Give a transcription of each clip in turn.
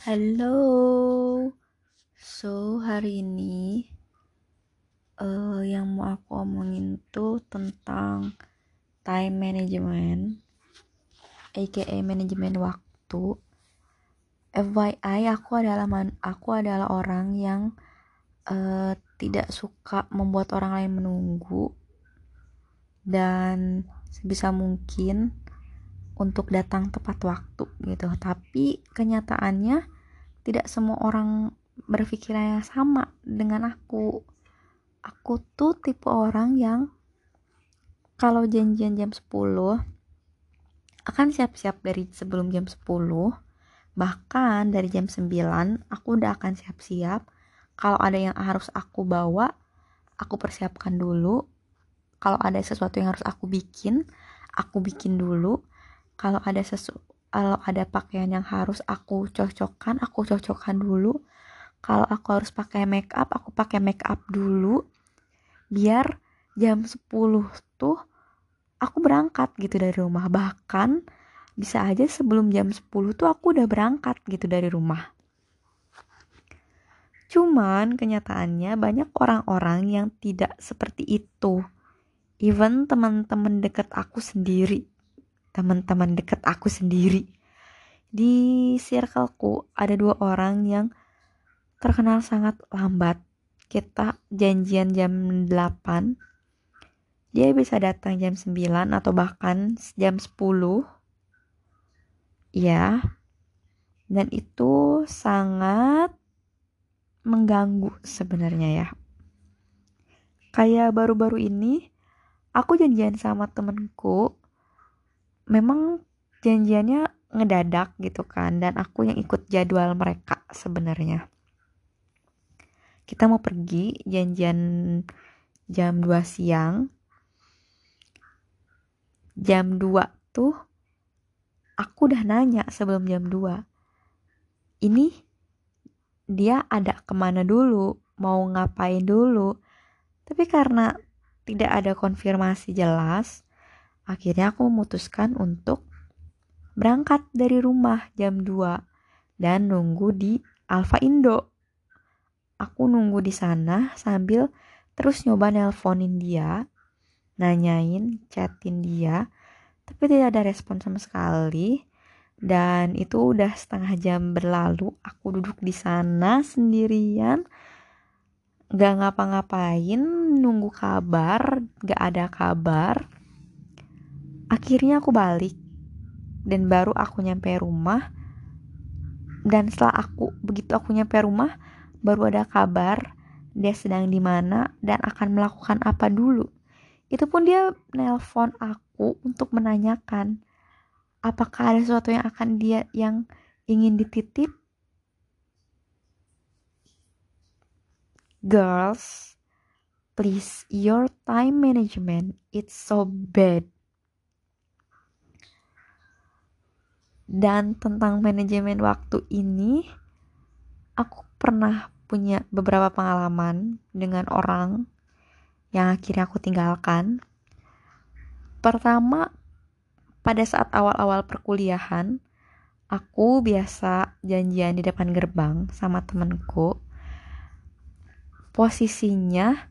Halo, so hari ini uh, yang mau aku omongin tuh tentang time management, aka manajemen waktu. FYI, aku adalah man aku adalah orang yang uh, tidak suka membuat orang lain menunggu dan sebisa mungkin untuk datang tepat waktu gitu. Tapi kenyataannya tidak semua orang berpikiran yang sama dengan aku. Aku tuh tipe orang yang kalau janjian jam 10 akan siap-siap dari sebelum jam 10 bahkan dari jam 9 aku udah akan siap-siap. Kalau ada yang harus aku bawa aku persiapkan dulu. Kalau ada sesuatu yang harus aku bikin aku bikin dulu kalau ada sesu kalau ada pakaian yang harus aku cocokkan aku cocokkan dulu. Kalau aku harus pakai make up aku pakai make up dulu. Biar jam 10 tuh aku berangkat gitu dari rumah. Bahkan bisa aja sebelum jam 10 tuh aku udah berangkat gitu dari rumah. Cuman kenyataannya banyak orang-orang yang tidak seperti itu. Even teman-teman deket aku sendiri teman-teman deket aku sendiri. Di circleku ada dua orang yang terkenal sangat lambat. Kita janjian jam 8 dia bisa datang jam 9 atau bahkan jam 10 ya dan itu sangat mengganggu sebenarnya ya. Kayak baru-baru ini aku janjian sama temenku memang janjiannya ngedadak gitu kan dan aku yang ikut jadwal mereka sebenarnya. Kita mau pergi janjian jam 2 siang. Jam 2 tuh aku udah nanya sebelum jam 2 ini dia ada ke mana dulu? Mau ngapain dulu? Tapi karena tidak ada konfirmasi jelas Akhirnya aku memutuskan untuk berangkat dari rumah jam 2 dan nunggu di Alfa Indo. Aku nunggu di sana sambil terus nyoba nelponin dia, nanyain, chatin dia, tapi tidak ada respon sama sekali. Dan itu udah setengah jam berlalu, aku duduk di sana sendirian, gak ngapa-ngapain, nunggu kabar, gak ada kabar akhirnya aku balik. Dan baru aku nyampe rumah. Dan setelah aku begitu aku nyampe rumah baru ada kabar dia sedang di mana dan akan melakukan apa dulu. Itu pun dia nelpon aku untuk menanyakan apakah ada sesuatu yang akan dia yang ingin dititip? Girls please your time management it's so bad Dan tentang manajemen waktu ini, aku pernah punya beberapa pengalaman dengan orang yang akhirnya aku tinggalkan. Pertama, pada saat awal-awal perkuliahan, aku biasa janjian di depan gerbang sama temenku. Posisinya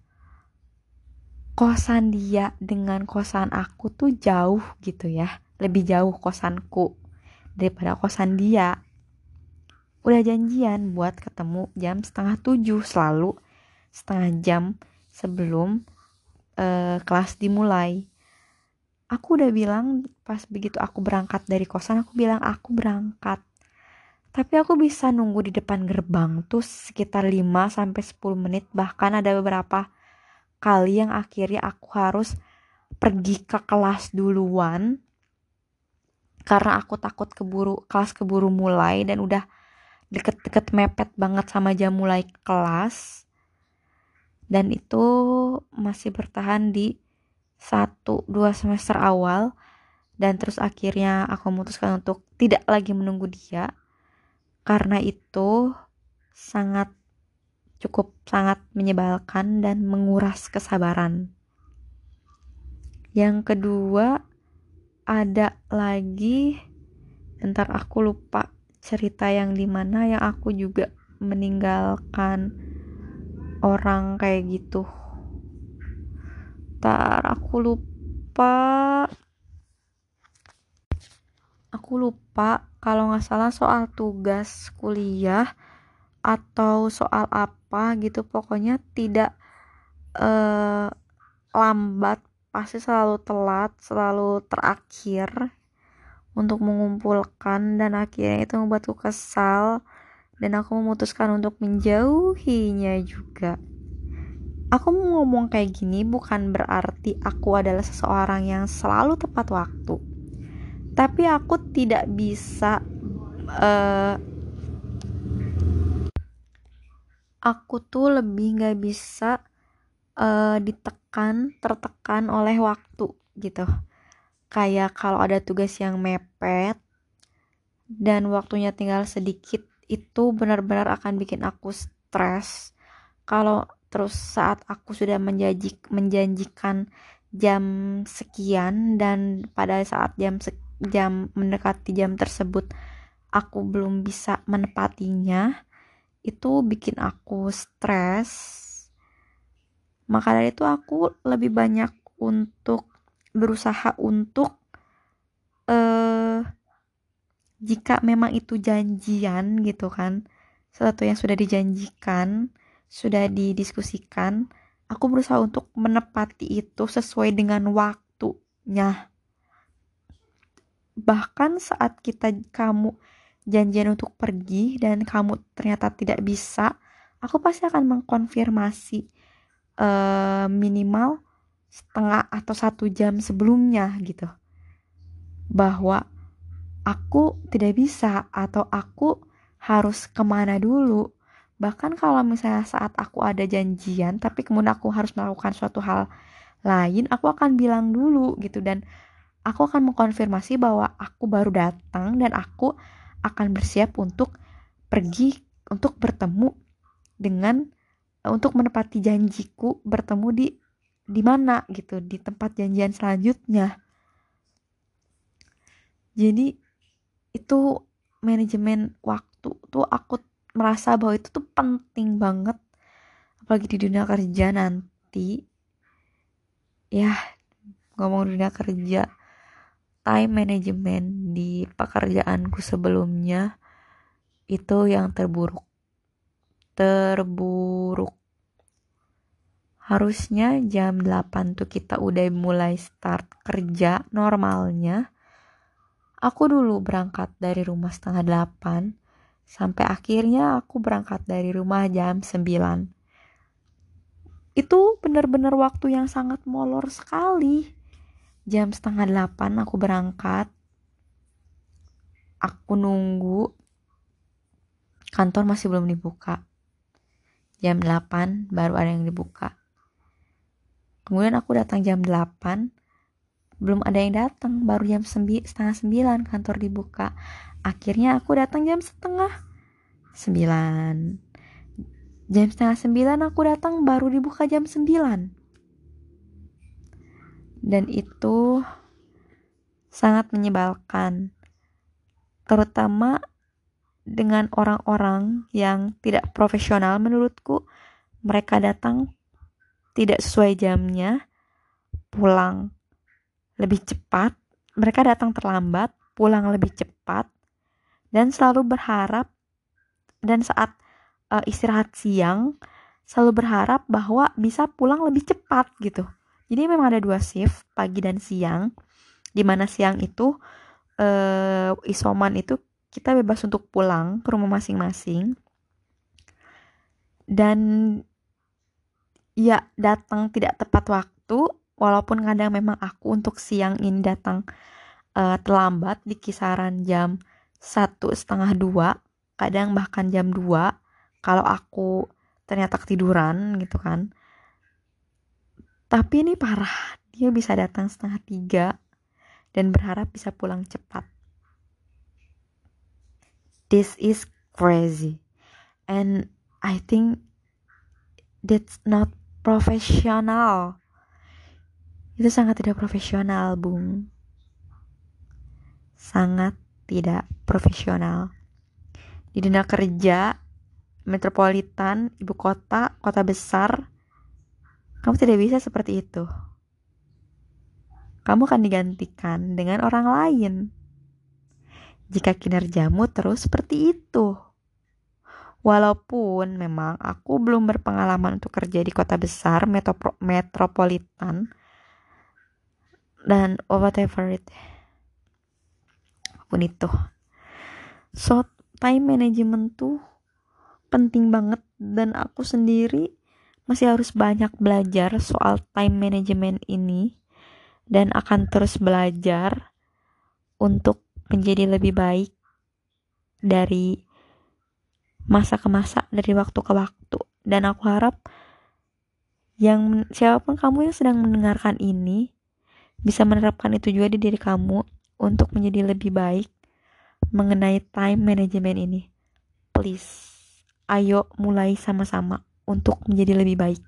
kosan dia dengan kosan aku tuh jauh gitu ya, lebih jauh kosanku daripada kosan dia udah janjian buat ketemu jam setengah tujuh selalu setengah jam sebelum uh, kelas dimulai. Aku udah bilang pas begitu aku berangkat dari kosan aku bilang aku berangkat. Tapi aku bisa nunggu di depan gerbang tuh sekitar 5 sampai 10 menit bahkan ada beberapa kali yang akhirnya aku harus pergi ke kelas duluan karena aku takut keburu kelas keburu mulai dan udah deket-deket mepet banget sama jam mulai kelas. Dan itu masih bertahan di satu dua semester awal. Dan terus akhirnya aku memutuskan untuk tidak lagi menunggu dia. Karena itu sangat cukup sangat menyebalkan dan menguras kesabaran. Yang kedua, ada lagi. Ntar aku lupa cerita yang di mana yang aku juga meninggalkan orang kayak gitu. Ntar aku lupa. Aku lupa kalau nggak salah soal tugas kuliah atau soal apa gitu. Pokoknya tidak uh, lambat pasti selalu telat selalu terakhir untuk mengumpulkan dan akhirnya itu membuatku kesal dan aku memutuskan untuk menjauhinya juga. Aku mau ngomong kayak gini bukan berarti aku adalah seseorang yang selalu tepat waktu. Tapi aku tidak bisa uh, aku tuh lebih gak bisa uh, ditekan, tertekan oleh waktu gitu. Kayak kalau ada tugas yang mepet dan waktunya tinggal sedikit itu benar-benar akan bikin aku stres. Kalau terus saat aku sudah menjanji, menjanjikan jam sekian dan pada saat jam jam mendekati jam tersebut aku belum bisa menepatinya itu bikin aku stres maka dari itu aku lebih banyak untuk berusaha untuk uh, jika memang itu janjian gitu kan sesuatu yang sudah dijanjikan sudah didiskusikan aku berusaha untuk menepati itu sesuai dengan waktunya. Bahkan saat kita kamu janjian untuk pergi dan kamu ternyata tidak bisa aku pasti akan mengkonfirmasi uh, minimal setengah atau satu jam sebelumnya gitu. Bahwa aku tidak bisa atau aku harus ke mana dulu. Bahkan kalau misalnya saat aku ada janjian tapi kemudian aku harus melakukan suatu hal lain aku akan bilang dulu gitu. Dan aku akan mengkonfirmasi bahwa aku baru datang dan aku akan bersiap untuk pergi untuk bertemu dengan untuk menepati janjiku bertemu di di mana gitu di tempat janjian selanjutnya. Jadi itu manajemen waktu tuh aku merasa bahwa itu tuh penting banget. Apalagi di dunia kerja nanti. Ya ngomong dunia kerja time management di pekerjaanku sebelumnya itu yang terburuk terburuk. Harusnya jam 8 tuh kita udah mulai start kerja normalnya. Aku dulu berangkat dari rumah setengah 8 sampai akhirnya aku berangkat dari rumah jam 9 itu benar-benar waktu yang sangat molor sekali. Jam setengah 8 aku berangkat. Aku nunggu. Kantor masih belum dibuka jam 8 baru ada yang dibuka. Kemudian aku datang jam 8 belum ada yang datang baru jam sembi, setengah 9 kantor dibuka. Akhirnya aku datang jam setengah 9 jam setengah 9 aku datang baru dibuka jam 9 dan itu sangat menyebalkan terutama dengan orang-orang yang tidak profesional menurutku mereka datang tidak sesuai jamnya, pulang lebih cepat, mereka datang terlambat, pulang lebih cepat, dan selalu berharap dan saat uh, istirahat siang selalu berharap bahwa bisa pulang lebih cepat gitu. Jadi memang ada dua shift pagi dan siang. Di mana siang itu uh, isoman itu kita bebas untuk pulang ke rumah masing-masing. Dan ya datang tidak tepat waktu walaupun kadang memang aku untuk siang ini datang uh, terlambat di kisaran jam satu setengah dua kadang bahkan jam 2 kalau aku ternyata ketiduran gitu kan tapi ini parah dia bisa datang setengah tiga dan berharap bisa pulang cepat this is crazy. And I think that's not profesional itu sangat tidak profesional bung. Sangat tidak profesional. Di dunia kerja metropolitan ibu kota kota besar kamu tidak bisa seperti itu. Kamu akan digantikan dengan orang lain jika kinerjamu terus seperti itu. Walaupun memang aku belum berpengalaman untuk kerja di kota besar metro metropolitan dan whatever it apa pun itu. So time management tuh penting banget dan aku sendiri masih harus banyak belajar soal time management ini dan akan terus belajar untuk menjadi lebih baik dari masa ke masa dari waktu ke waktu. Dan aku harap yang siapa pun kamu yang sedang mendengarkan ini bisa menerapkan itu juga di diri kamu untuk menjadi lebih baik mengenai time management ini. Please ayo mulai sama-sama untuk menjadi lebih baik